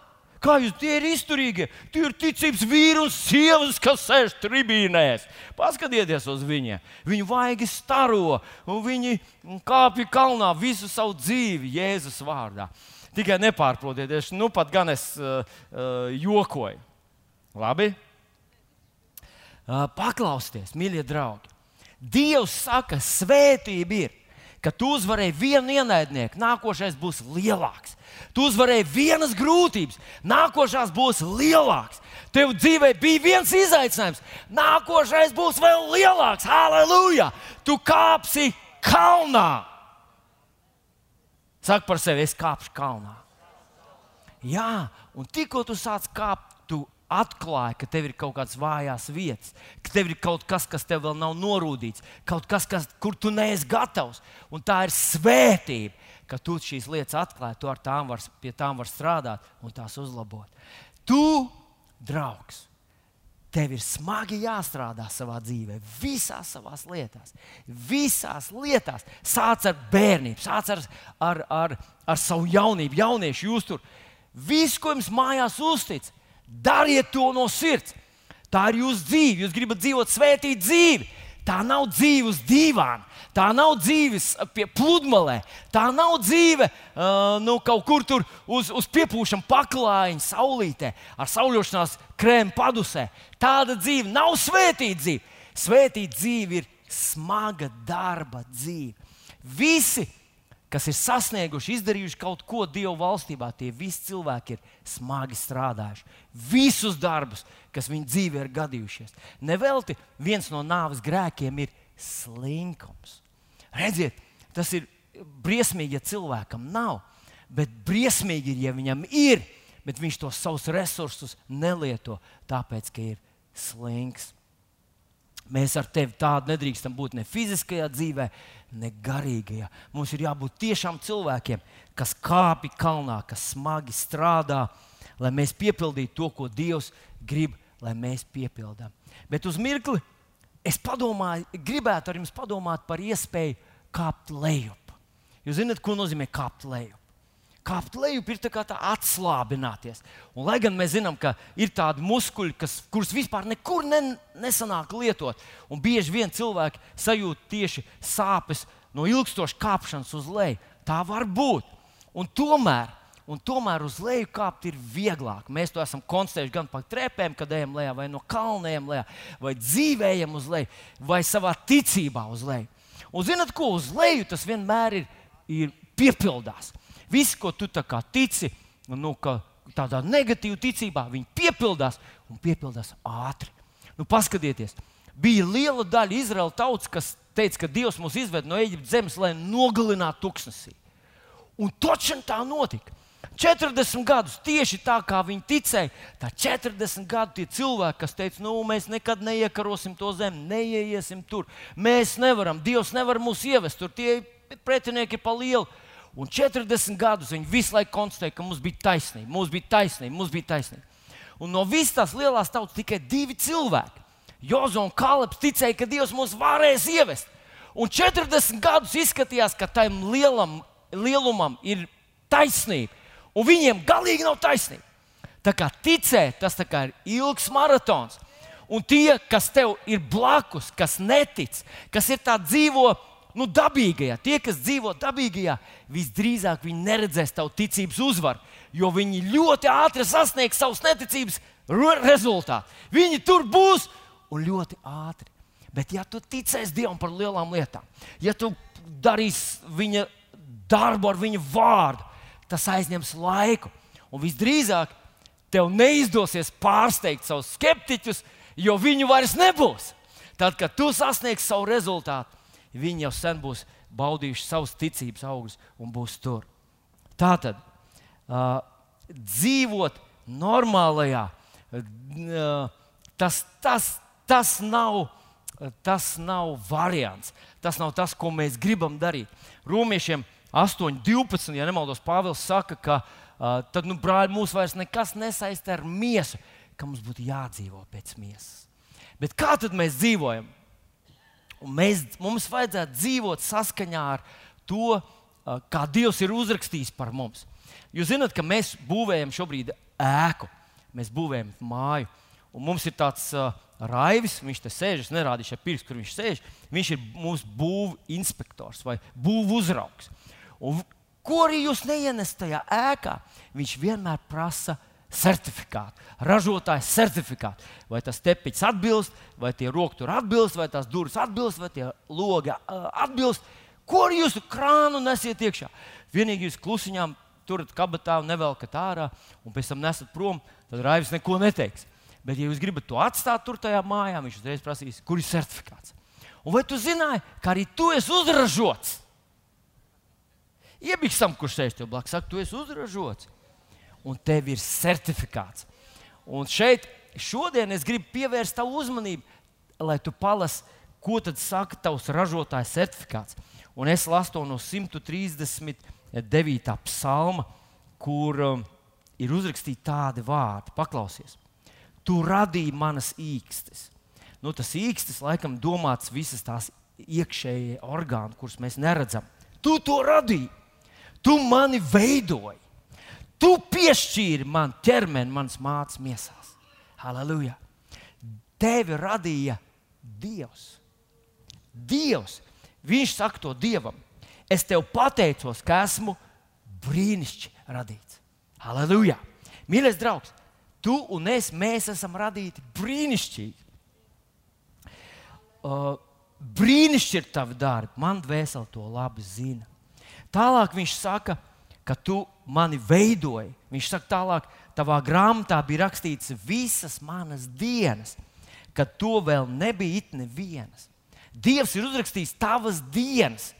kā jūs tie ir izturīgi? Tie ir ticības vīri un sievas, kas sēž tribīnēs. Paskatieties uz viņiem. Viņi vaigi staro, un viņi kāpj kalnā visu savu dzīvi Jēzus vārdā. Tikai nepārprotiet, nu pat gan es uh, uh, jokoju. Labi? Uh, paklausieties, mīļie draugi. Dievs saka, svētība ir, ka tu uzvarēji vienu ienaidnieku, nākošais būs lielāks. Tu uzvarēji vienas grūtības, nākošais būs lielāks. Tev dzīvē bija viens izaicinājums, nākošais būs vēl lielāks. Halleluja! Tu kāpsi kalnā! Saka par sevi, es kāpšu kalnā. Jā, un tikko tu sāc kāpt, tu atklāji, ka tev ir kaut kādas vājās vietas, ka tev ir kaut kas, kas tev vēl nav norūdīts, kaut kas, kas, kur tu neesi gatavs. Un tā ir svētība, ka tu šīs lietas atklāji, tu ar tām var, pie tām var strādāt un tās uzlabot. Tu, draugs, Tev ir smagi jāstrādā savā dzīvē, visās savās lietās. Visās lietās. Sāc ar bērnību, sāc ar, ar, ar, ar savu jaunību, jauniešu jūs tur. Visu, ko jums mājās uztic, dariet to no sirds. Tā ir jūsu dzīve. Jūs gribat dzīvot svētīt dzīvi. Tā nav dzīve uz dīvāna. Tā nav dzīve pie pludmalē. Tā nav dzīve uh, nu, kaut kur tur uz, uz piepūšana paklājiņa, saulītē, ar sauļošanās krēmu padusē. Tāda dzīve nav svētīta dzīve. Svētīta dzīve ir smaga darba dzīve. Visi, kas ir sasnieguši, izdarījuši kaut ko Dieva valstībā, tie visi cilvēki ir smagi strādājuši. Visus darbus, kas viņu dzīvē ir gadījušies. Nevelti viens no nāves grēkiem ir slinkums. Redziet, tas ir briesmīgi, ja cilvēkam nav, bet briesmīgi ir, ja viņam ir, bet viņš tos savus resursus nelieto, tāpēc, ka ir slings. Mēs ar tevi tādu nedrīkstam būt ne fiziskajā dzīvē, ne garīgajā. Mums ir jābūt tiešām cilvēkiem, kas kāpj kalnā, kas smagi strādā, lai mēs piepildītu to, ko Dievs grib, lai mēs piepildām. Bet uz mirkli es padomāju, gribētu ar jums padomāt par iespēju kāpt lejup. Jūs zināt, ko nozīmē kāpt lejup? Kāpt lejup ir tā kā tā atslābināties. Un, lai gan mēs zinām, ka ir tādi muskuļi, kas, kurus vispār nekur ne, nesanāk lietot, un bieži vien cilvēki sajūt tieši sāpes no ilgstošas kāpšanas uz leju, tā var būt. Un tomēr un tomēr uz leju kāpt ir vieglāk. Mēs to esam konstatējuši gan pa trepēm, kad ejam lejā, vai no kalniem lejā, vai dzīvējam uz leju, vai savā ticībā uz leju. Un zinat, ko uz leju tas vienmēr ir, ir piepildās. Viss, ko tu tici, nu, tādā negatīvā ticībā, viņi piepildās un piepildās ātri. Nu, paskatieties, bija liela daļa Izraēla tautas, kas teica, ka Dievs mūs izved no Eģiptes zemes, lai nogalinātu tuksnesī. Un točiem tā notika. 40 gadus tieši tā, kā viņi ticēja. Tā 40 gadu tie cilvēki, kas teica, nu, mēs nekad neiekarosim to zemi, neieiesim tur. Mēs nevaram, Dievs nevar mūs ievest tur, tie pretinieki ir pa lielu. Un 40 gadus viņi visu laiku konstatēja, ka mums bija taisnība, mums bija taisnība, mums bija taisnība. Un no visas tās lielās tautas tikai divi cilvēki, Jozo un Kalps, ticēja, ka Dievs mūs varēs ievest. Un 40 gadus izskatījās, ka tam lielam, lielumam ir taisnība un viņiem galīgi nav taisnība. Tā kā ticēt, tas kā ir ilgs maratons. Un tie, kas tev ir blakus, kas netic, kas ir tā dzīvo nu, dabīgajā, tie, kas dzīvo dabīgajā, visdrīzāk viņi neredzēs tavu ticības uzvaru, jo viņi ļoti ātri sasniegs savus neticības rezultātus. Viņi tur būs un ļoti ātri. Bet, ja tu ticēsi Dievam par lielām lietām, ja tu darīsi viņa darbu ar viņa vārdu, tas aizņems laiku. Un visdrīzāk tev neizdosies pārsteigt savus skeptiķus, jo viņu vairs nebūs. Tad, kad tu sasniegsi savu rezultātu, viņi jau sen būs baudījuši savus ticības augus un būs tur. Tā tad uh, dzīvot normālajā, uh, tas, tas, tas nav tas nav variants. Tas nav tas, ko mēs gribam darīt. Romiešiem 8.12. ja nemaldos, Pāvils saka, ka uh, tad, nu, brāļi, mūs vairs nekas nesaista ar miesu, ka mums būtu jādzīvo pēc miesas. Bet kā tad mēs dzīvojam? Un mēs, mums vajadzētu dzīvot saskaņā ar to, uh, kā Dievs ir uzrakstījis par mums. Jūs zināt, ka mēs būvējam šobrīd ēku, mēs būvējam māju. Un mums ir tāds uh, Raivis, viņš te sēž, es nerādīšu pirkstu, kur viņš sēž. Viņš ir mūsu būvniecības inspektors vai būvniecības uzraugs. Un, ko arī jūs neienesat tajā ēkā, viņš vienmēr prasa certifikātu, ražotāja certifikātu. Vai tas tepiņš atbilst, vai tie rokas tur atbilst, vai tās durvis atbilst, vai tie logi atbilst. Ko ar jūsu krānu nesiet iekšā? Vienīgi jūs klusiņām turat kabatā un nevelkat ārā, un pēc tam nesat prom, tad Raivis neko neteiks. Bet, ja jūs gribat to atstāt tur tajā mājā, viņš uzreiz prasīs, kur ir certifikāts. Un vai tu zināji, ka arī tu esi uzražots? Iebiksam, kurš sēž tev blakus, saka, tu esi uzražots. Un tev ir certifikāts. Un šeit šodien es gribu pievērst tavu uzmanību, lai tu palasi, ko tad saka tavs ražotāja certifikāts. Un es lasu to no 139. psalma, kur um, ir uzrakstīti tādi vārdi. Paklausies! tu radīji manas īkstes. Nu, tas īkstes, laikam, domāts visas tās iekšējie orgāni, kurus mēs neredzam. Tu to radīji, tu mani veidoji. Tu piešķīri man ķermeni, manas mātes miesās. Halleluja! Tevi radīja Dievs. Dievs, Viņš saka to Dievam. Es tev pateicos, ka esmu brīnišķīgi radīts. Halleluja! Mīļais draugs, Tu un es, mēs esam radīti brīnišķīgi. Uh, brīnišķīgi ir tavi darbi, man dvēseli to labi zina. Tālāk viņš saka, ka tu mani veidoji. Viņš saka, tālāk, tavā grāmatā bija rakstīts visas manas dienas, kad to vēl nebija it nevienas. Dievs ir uzrakstījis tavas dienas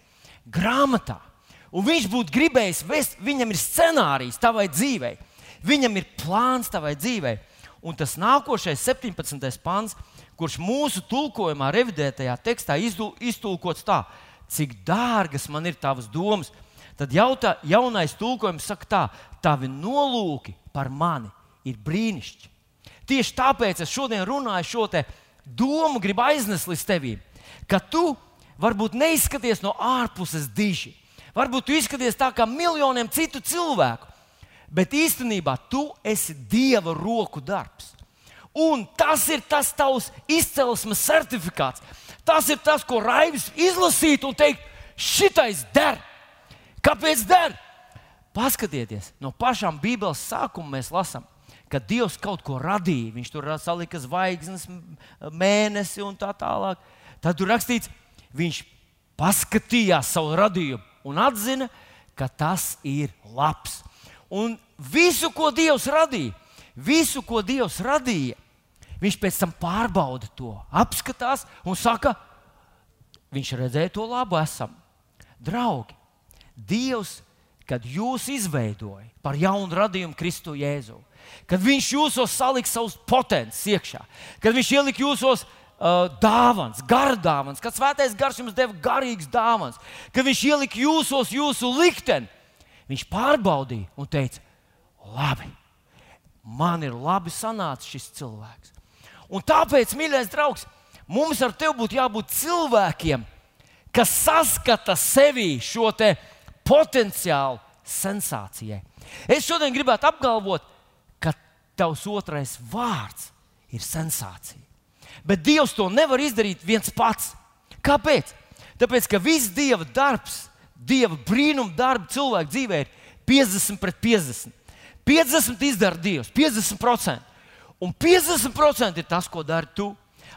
grāmatā, un viņš būtu gribējis, vest, viņam ir scenārijs tavai dzīvei Viņam ir plāns tavai dzīvei. Un tas nākošais, 17. pāns, kurš mūsu tulkojumā, revidētajā tekstā iztulkots tā, cik dārgas man ir tavas domas, tad jautā, jaunais tulkojums saka tā, tavi nolūki par mani ir brīnišķīgi. Tieši tāpēc es šodien runāju šo domu, gribu aiznest līdz tevīm, ka tu varbūt neizskaties no ārpuses diži. Varbūt tu izskaties tā kā miljoniem citu cilvēku, bet īstenībā tu esi Dieva roku darbs. Un tas ir tas tavs izcelsmes certifikāts. Tas ir tas, ko Raivis izlasītu un teikt, šitais der. Kāpēc der? Paskatieties, no pašām Bībeles sākuma mēs lasām, ka Dievs kaut ko radīja. Viņš tur salika zvaigznes, mēnesi un tā tālāk. Tad tur rakstīts, viņš paskatījās savu radījumu un atzina, ka tas ir labs. Un visu, ko Dievs radīja, visu, ko Dievs radīja, viņš pēc tam pārbauda to, apskatās un saka, viņš redzēja to labu esam. Draugi, Dievs, kad jūs izveidojat par jaunu radījumu Kristu Jēzu, kad Viņš jūsos salika savus potenciālus iekšā, kad Viņš ielika jūsos uh, dāvāns, gara dāvāns, kad Svētais Gars jums deva garīgs dāvāns, kad Viņš ielika jūsos jūsu likteni, Viņš pārbaudīja un teica, labi, man ir labi sanācis šis cilvēks. Un tāpēc, mīļais draugs, mums ar tevi būtu jābūt cilvēkiem, kas saskata sevī šo potenciālu sensācijai. Es šodien gribētu apgalvot, ka tavs otrais vārds ir sensācija. Bet Dievs to nevar izdarīt viens pats. Kāpēc? Tāpēc, ka viss Dieva darbs, Dieva brīnuma darbs cilvēku dzīvē ir 50 pret 50. 50 izdara Dievs, 50%. Un 50% ir tas, ko dari tu.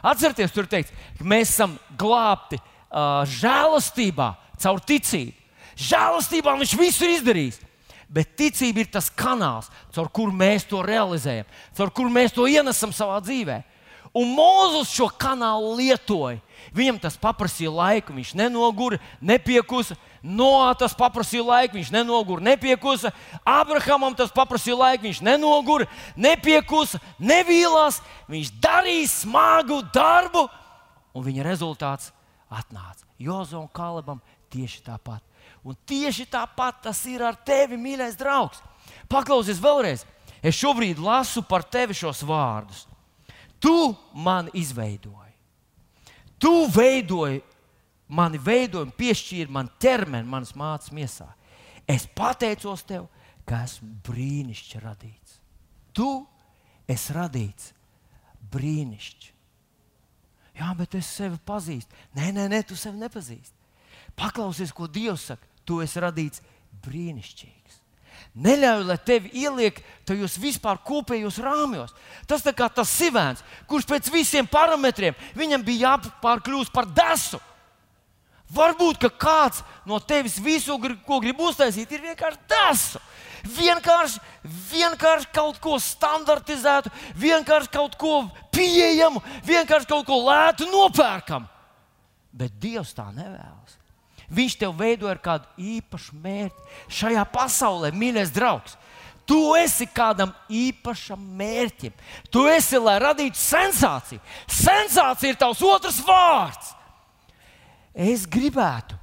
Atcerieties, tur teikts, ka mēs esam glābti uh, žēlastībā, caur ticību. Žēlastībā viņš visu ir izdarījis. Bet ticība ir tas kanāls, caur kuru mēs to realizējam, caur kuru mēs to ienesam savā dzīvē. Un Mozus šo kanālu lietoja. Viņam tas paprasīja laiku, viņš nenogura, nepiekusa. Noā tas paprasīja laiku, viņš nenogura, nepiekusa. Abrahamam tas paprasīja laiku, viņš nenogura, nepiekusa, nevīlās. Viņš darīja smagu darbu, un viņa rezultāts atnāca. Jozo un Kalebam tieši tāpat. Un tieši tāpat tas ir ar tevi, mīļais draugs. Paklausies vēlreiz. Es šobrīd lasu par tevi šos vārdus. Tu mani izveidoji. Tu veidoji mani, veidoji, piešķīri man ķermeni, manas mātes miesā. Es pateicos tev, ka esmu brīnišķīgi radīts. Tu esi radīts brīnišķīgi. Jā, bet es sevi pazīstu. Nē, nē, nē, tu sevi nepazīsti. Paklausies, ko Dievs saka. Tu esi radīts brīnišķīgs. Neļauj, lai tevi ieliek tajos vispār kopējos rāmjos. Tas tā kā tas sivēns, kurš pēc visiem parametriem viņam bija jāpārkļūst par desu. Varbūt kāds no tevis visu, ko grib uztaisīt, ir vienkārši desu. Vienkārši, vienkārši kaut ko standartizētu, vienkārši kaut ko pieejamu, vienkārši kaut ko lētu nopērkamu. Bet Dievs tā nevēlas. Viņš tev veido ar kādu īpašu mērķi šajā pasaulē, mīļais draugs. Tu esi kādam īpašam mērķim. Tu esi, lai radītu sensāciju. Sensācija ir tavs otrs vārds. Es gribētu,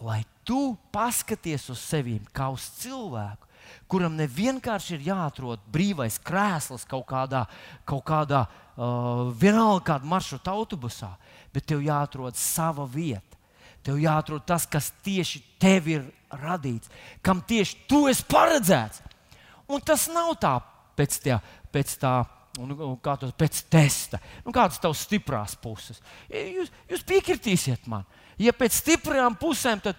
lai tu paskaties uz sevi kā uz cilvēku, kuram nevienkārši ir jāatrod brīvais krēsls kaut kādā, kaut kādā uh, vienalga kādā maršruta autobusā, bet tev jāatrod sava vieta. Tev jāatrod tas, kas tieši tev ir radīts, kam tieši tu esi paredzēts. Un tas nav tā pēc tā, pēc tā un, un kā tas pēc testa. Nu, kādas tavas stiprās puses? Jūs, jūs piekritīsiet man. Ja pēc stiprām pusēm, tad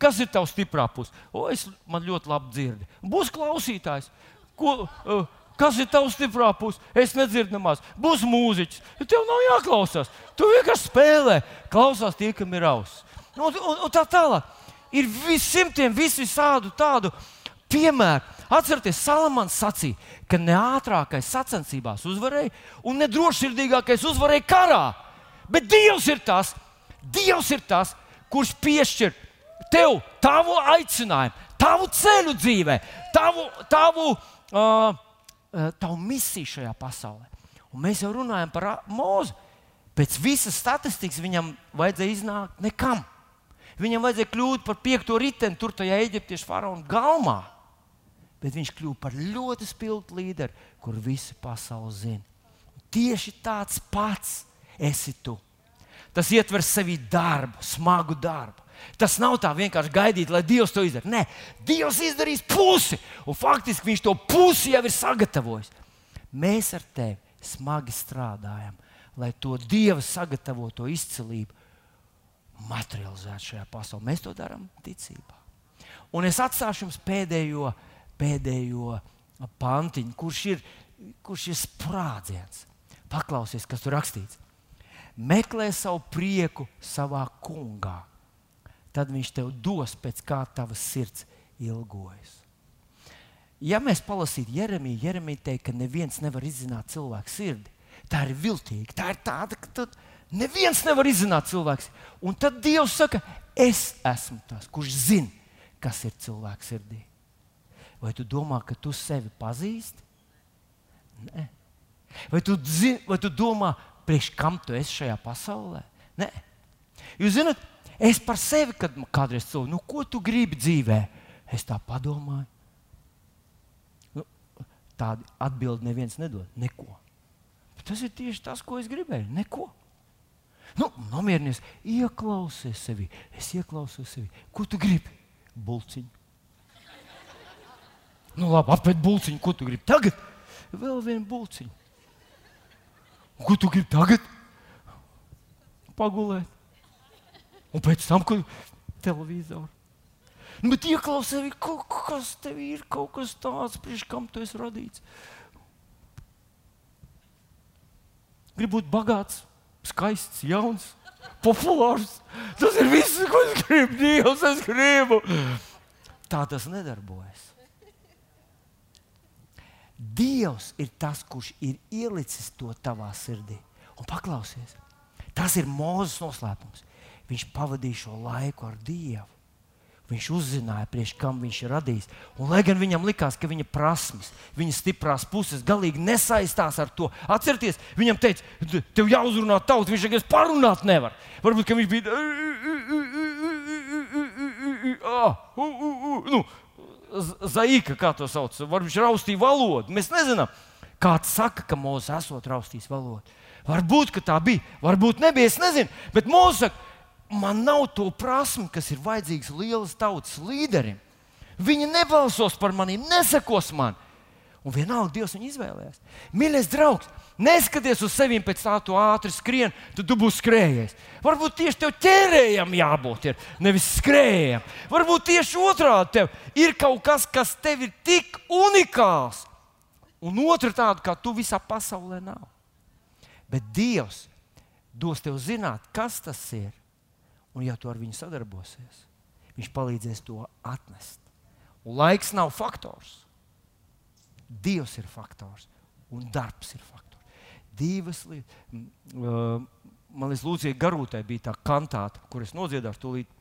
kas ir tavs stiprā puse? O, es man ļoti labi dzirdu. Būs klausītājs. Ko, uh, Kas ir tavs stiprā puse? Es nedzirdu nemaz. Būs mūziķis. Tev nav jāklausās. Tu vienkārši spēlē. Klausās tie, kam ir auss. Nu, un, un, un tā tālāk. Ir simtiem visādu tādu piemēru. Atcerieties, Salamans sacīja, ka ne ātrākais sacensībās uzvarēja, un ne drošsirdīgākais uzvarēja karā. Bet Dievs ir tas, Dievs ir tas kurš piešķir tev tavu aicinājumu, tavu ceļu dzīvē, tavu, tavu, uh, tavu misiju šajā pasaulē. Un mēs jau runājam par mūzu. Pēc visas statistikas viņam vajadzēja iznākt nekam. Viņam vajadzēja kļūt par piekto riteni tur tajā eģiptiešu faraona galmā. Bet viņš kļuva par ļoti spilgtu līderi, kur visi pasaule zina. Tieši tāds pats esi tu. Tas ietver sevi darbu, smagu darbu. Tas nav tā vienkārši gaidīt, lai Dievs to izdara. Nē, Dievs izdarīs pusi, un faktiski Viņš to pusi jau ir sagatavojis. Mēs ar tevi smagi strādājam, lai to Dieva sagatavoto izcilību materializētu šajā pasaulē. Mēs to darām ticībā. Un es atstāšu jums pēdējo, pēdējo pantiņu, kurš ir, kurš ir sprādziens. Paklausies, kas tur rakstīts. Meklē savu prieku savā kungā, tad viņš tev dos pēc kā tavas sirds ilgojas. Ja mēs palasītu Jeremiju, Jeremija teikt, ka neviens nevar izzināt cilvēku sirdi. Tā ir viltīga, tā ir tāda, ka tu neviens nevar izzināt cilvēks. Un tad Dievs saka, es esmu tas, kurš zina, kas ir cilvēks sirdī. Vai tu domā, ka tu sevi pazīsti? Nē. Vai tu, zini, vai tu domā, priekš kam tu esi šajā pasaulē? Nē. Jūs zināt, es par sevi, kad kādreiz cilvēku, nu, ko tu gribi dzīvē, es tā padomāju. Nu, tādu atbildi neviens nedod. Neko. Bet tas ir tieši tas, ko es gribēju. Neko. Nu, nomierinies, ieklausies sevi. Es ieklausos sevi. Ko tu gribi? Bulciņu. Nu, labi, apēd bulciņu, ko tu gribi tagad? vēl vienu būciņu. Un ko tu gribi tagad? Pagulēt. Un pēc tam, kad televizoru. Nu, bet ieklausās, kaut kas tev ir, kaut kas tāds, priekš kam tu esi radīts. Gribu būt bagāts, skaists, jauns, populārs. Tas ir viss, ko es gribu. Dievs, es gribu. Tā tas nedarbojas. Dievs ir tas, kurš ir ielicis to tavā sirdī. Un paklausies, tas ir Mozus noslēpums. Viņš pavadīja šo laiku ar Dievu. Viņš uzzināja, priekš kam viņš ir radījis. Un, lai gan viņam likās, ka viņa prasmes, viņa stiprās puses galīgi nesaistās ar to. Atcerieties, viņam teica, tev jāuzrunā tauts, viņš vienkārši parunāt nevar. Varbūt viņš bija. Nu, Zaika, kā to sauc, varbūt viņš raustīja valodu. Mēs nezinām, kāds saka, ka mūzika esot raustījis valodu. Varbūt tā bija, varbūt nebija, es nezinu. Bet mūzika man nav to prasmu, kas ir vajadzīgs lielas tautas līderim. Viņi nebalsos par maniem, nesakos man. Un vienalga Dievs viņu izvēlējās. Mīļais draugs, neskaties uz sevi pēc tā, tu ātri skrien, tad tu būsi skrējējis. Varbūt tieši tev ķērējam jābūt, ir, nevis skrējējam. Varbūt tieši otrādi tev ir kaut kas, kas tev ir tik unikāls, un otra tāda, kā tu visā pasaulē nav. Bet Dievs dos tev zināt, kas tas ir Un, ja tu ar viņu sadarbosies, viņš palīdzēs to atnest. Un laiks nav faktors. Dievs ir faktors un darbs ir faktors. Divas lietas. Uh, man liekas, Lūcija Garūtē bija tā kantāta, kuras nodziedāšu tūlīt.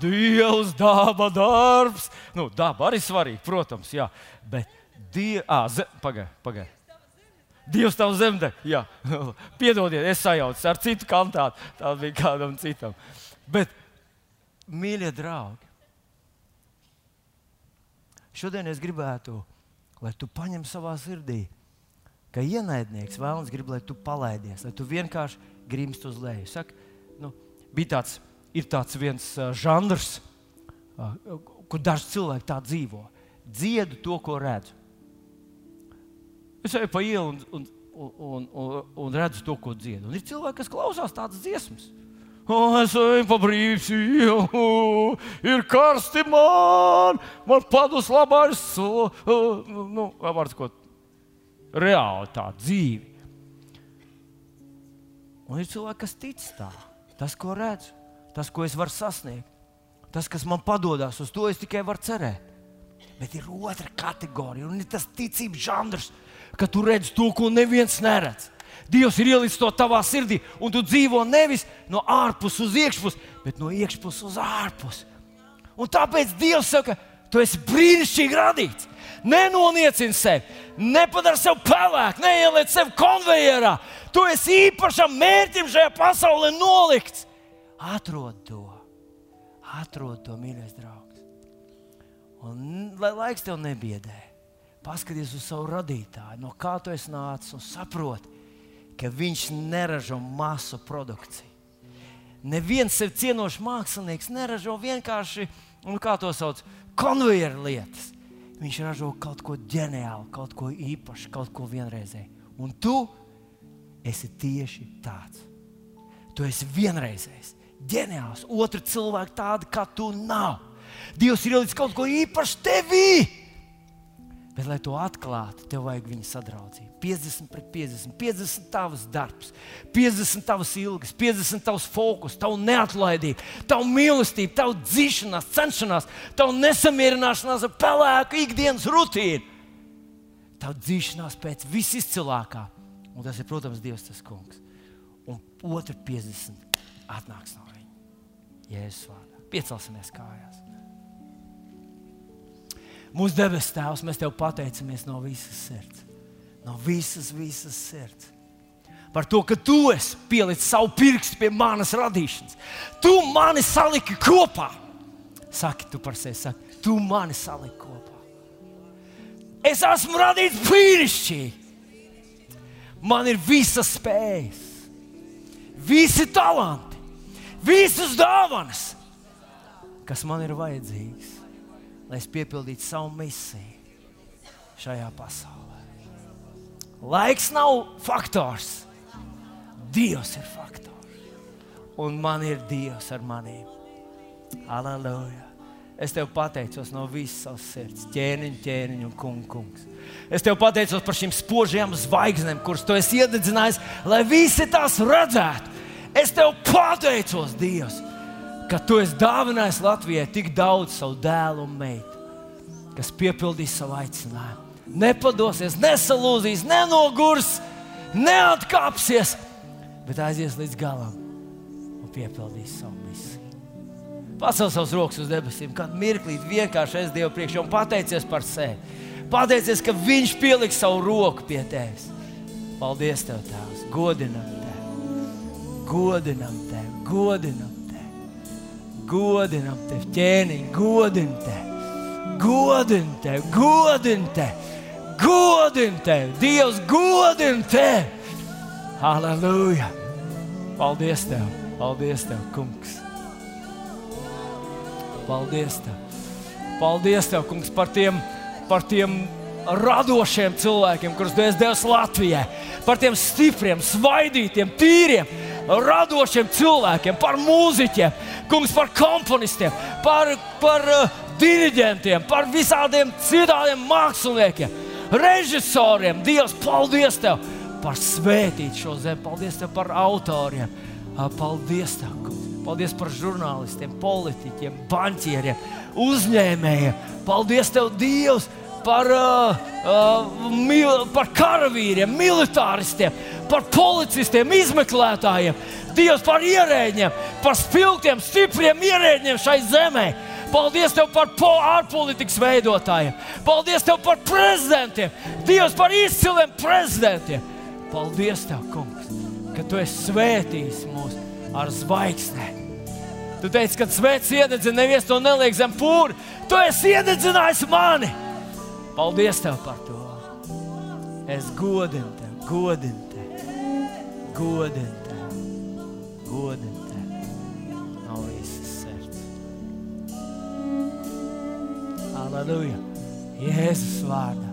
Dievs, daba, darbs. Nu, daba arī svarīga, protams, jā. Bet Dievs, ah, pagaidi, pagaidi. Dievs tev zemde. Jā, piedodiet, es sajaucu ar citu kantātu. Tā bija kādam citam. Bet, mīļie draugi, šodien es gribētu, lai tu paņem savā sirdī, ka ienaidnieks vēlams grib, lai tu palaidies, lai tu vienkārši grimst uz leju. Saka, nu, bija tāds, ir tāds viens uh, žanrs, uh, kur daži cilvēki tā dzīvo. Dziedu to, ko redzu. Es eju pa ielu un, un, un, un, un redzu to, ko dziedā. Un ir cilvēki, kas klausās tādas dziesmas. Oh, es eju pa brīvību, ir karsti man, man padus labais, nu, var sakot, reāli tā dzīve. Un ir cilvēki, kas tic tā, tas, ko redzu, tas, ko es varu sasniegt, tas, kas man padodas, uz to es tikai varu cerēt. Bet ir otra kategorija, un ir tas ticības žanrs, ka tu redz to, ko neviens neredz. Dievs ir ielicis to tavā sirdī, un tu dzīvo nevis no ārpuses uz iekšpusi, bet no iekšpuses uz ārpusi. Un tāpēc Dievs saka, tu esi brīnišķīgi radīts. Nenoniecini sevi, nepadari sev pelēku, neieliec sevi konvejerā. Tu esi īpašam mērķim šajā pasaulē nolikts. Atrod to, atrod to, mīļais draugs. Un lai laiks tev nebiedē paskaties uz savu radītāju, no kā tu esi nācis un saproti, ka viņš neražo masu produkciju. Neviens sev cienošs mākslinieks neražo vienkārši, nu, kā to sauc, konvejeru lietas. Viņš ražo kaut ko ģeniālu, kaut ko īpašu, kaut ko vienreizēju. Un tu esi tieši tāds. Tu esi vienreizējs, ģeniāls. Otru cilvēku tādu kā tu nav. Dievs ir ielicis kaut ko īpašu tevī. Bet, lai to atklātu, tev vajag viņa sadraudzību. 50 pret 50, 50 tavs darbs, 50 tavas ilgas, 50 tavs fokus, tavu neatlaidību, tavu mīlestību, tavu dzīšanās, cenšanās, tavu nesamierināšanās ar pelēku ikdienas rutīnu, tavu dzīšanās pēc visizcilākā. Un tas ir, protams, Dievs, tas kungs. Un otra 50 atnāks no viņa. Jēzus vārdā. Piecelsimies kājās. Mūsu debes Tēvs, mēs Tev pateicamies no visas sirds. No visas, visas sirds. Par to, ka Tu esi pielicis savu pirkstu pie manas radīšanas. Tu mani saliki kopā. Saki, tu par sevi saki, tu mani saliki kopā. Es esmu radīts brīnišķīgi. Man ir visas spējas, visi talanti, visas dāvanas, kas man ir vajadzīgas lai es piepildītu savu misiju šajā pasaulē. Laiks nav faktors. Dievs ir faktors. Un man ir Dievs ar maniem. Aleluja! Es tev pateicos no visas savas sirds, ķēniņ, ķēniņ un kung, kungs. Es tev pateicos par šīm spožajām zvaigznēm, kuras tu esi iededzinājis, lai visi tās redzētu. Es tev pateicos, Dievs, ka tu esi dāvinājis Latvijai tik daudz savu dēlu un meitu, kas piepildīs savu aicinājumu. Nepadosies, nesalūzīs, nenogurs, neatkāpsies, bet aizies līdz galam un piepildīs savu misiju. Pacel savus rokas uz debesīm, kādu mirkli vienkārši es Dievu priekšā un pateicies par sevi. Pateicies, ka Viņš pieliks savu roku pie tevis. Paldies, Tev, Tēvs! Godinam Tevi! Godinam Tevi! Godinam! Godinam Tevi! ķēniņ, godin Tevi! Godin Tevi! Godin Tevi! Godin Tevi! Dievs, godin Tevi! Halleluja! Paldies Tev! Paldies Tev, Kungs! Paldies Tev! Paldies Tev, Kungs, par tiem, par tiem radošiem cilvēkiem, kurus Dievs devis Latvijai, par tiem stipriem, svaidītiem, tīriem, radošiem cilvēkiem, par mūziķiem, kungs, par komponistiem, par, par uh, diriģentiem, par visādiem citādiem māksliniekiem, režisoriem. Dievs, paldies Tev par svētīt šo zemi, paldies Tev par autoriem. Paldies Tev, kungs. Paldies par žurnālistiem, politiķiem, banķieriem, uzņēmējiem. Paldies, Tev, Dievs, par, uh, uh, mil, par karavīriem, militāristiem, par policistiem, izmeklētājiem. Dievs par ierēģiem, par spilgtiem, stipriem ierēģiem šai zemē. Paldies Tev par ārpolitikas veidotājiem. Paldies Tev par prezidentiem. Dievs par izciliem prezidentiem. Paldies Tev, Kungs, ka Tu esi svētījis mūs ar zvaigznēm. Tu teici, ka svēts iededzina, neviens to neliek zem pūra. Tu esi iededzinājis mani. Paldies tev par to. Es godinu tevi, godinu tevi, godinu tevi, godinu tevi no visas sirds. Halleluja! Jēzus vārdā!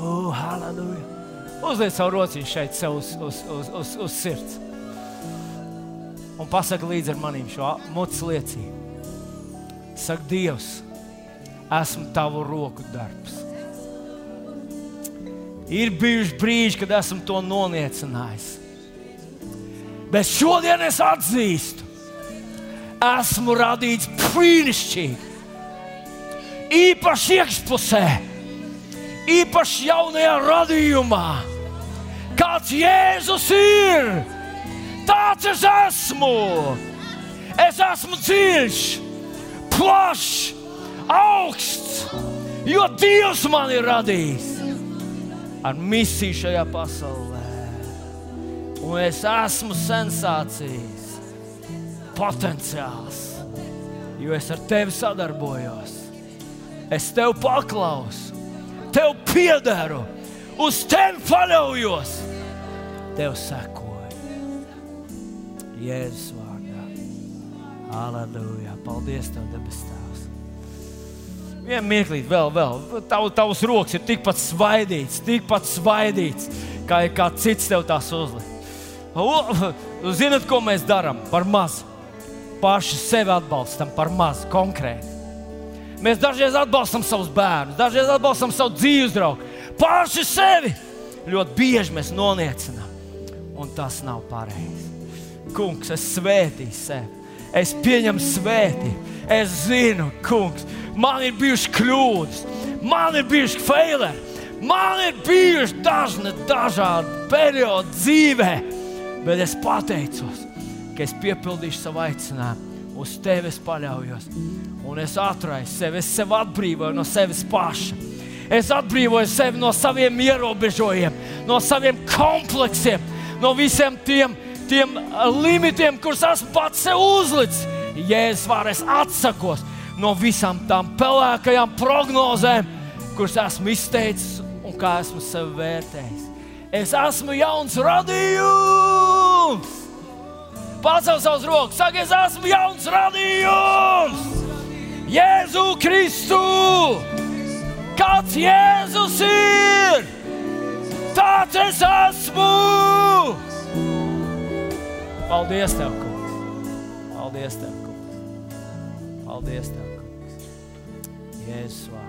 Oh, halleluja! Uzliec savu rociņu šeit, sev uz, uz, uz, uz, uz sirds un pasaka līdzi ar maniem šo mutes liecību. Saka, Dievs, esmu tavu roku darbs. Ir bijuši brīži, kad esmu to noniecinājis. Bet šodien es atzīstu, esmu radīts brīnišķīgi. Īpaši iekšpusē, īpaši jaunajā radījumā, kāds Jēzus ir tāds es esmu. Es esmu dziļš, plašs, augsts, jo Dievs man ir radījis ar misiju šajā pasaulē. Un es esmu sensācijas, potenciāls, jo es ar tevi sadarbojos. Es tev paklausu, tev piederu, uz tevi paļaujos, tev seku. Jēzus vārdā. Aleluja! Paldies, Tev, debes! Vienu mirklī, vēl, vēl. Tav, tavs rokas ir tikpat svaidīts, tikpat svaidīts, kā, kā cits tev tās uzliek. Ziniet, ko mēs darām par mazu? Paši sevi atbalstam par mazu, konkrēti. Mēs dažreiz atbalstam savus bērnus, dažreiz atbalstam savu dzīves draugu. Paši sevi ļoti bieži mēs noniecinām, un tas nav pareizi. Kungs, es svētīju sevi. Es pieņemu svētību. Es zinu, kungs, man ir bijušas kļūdas, man ir bijuši faileri, man ir bijuši dažni dažādi periodi dzīvē, bet es pateicos, ka es piepildīšu savu aicinājumu. Uz tevi es paļaujos, un es atraisu sevi, es sevi atbrīvoju no sevis paša. Es atbrīvoju sevi no saviem ierobežojumiem, no saviem kompleksiem, no visiem tiem tiem limitiem, kurus esmu pats sev uzlicis. Jēzus vārds atsakos no visām tām pelēkajām prognozēm, kuras esmu izteicis un kā esmu sevi vērtējis. Es esmu jauns radījums! Pacel savus rokas, saka, es esmu jauns radījums! Jēzu Kristu! Kāds Jēzus ir! Tāds es esmu! Paldies, Tev, Kungs! Paldies, Tev! Paldies, Tev, Kungs! Jēzus vārds!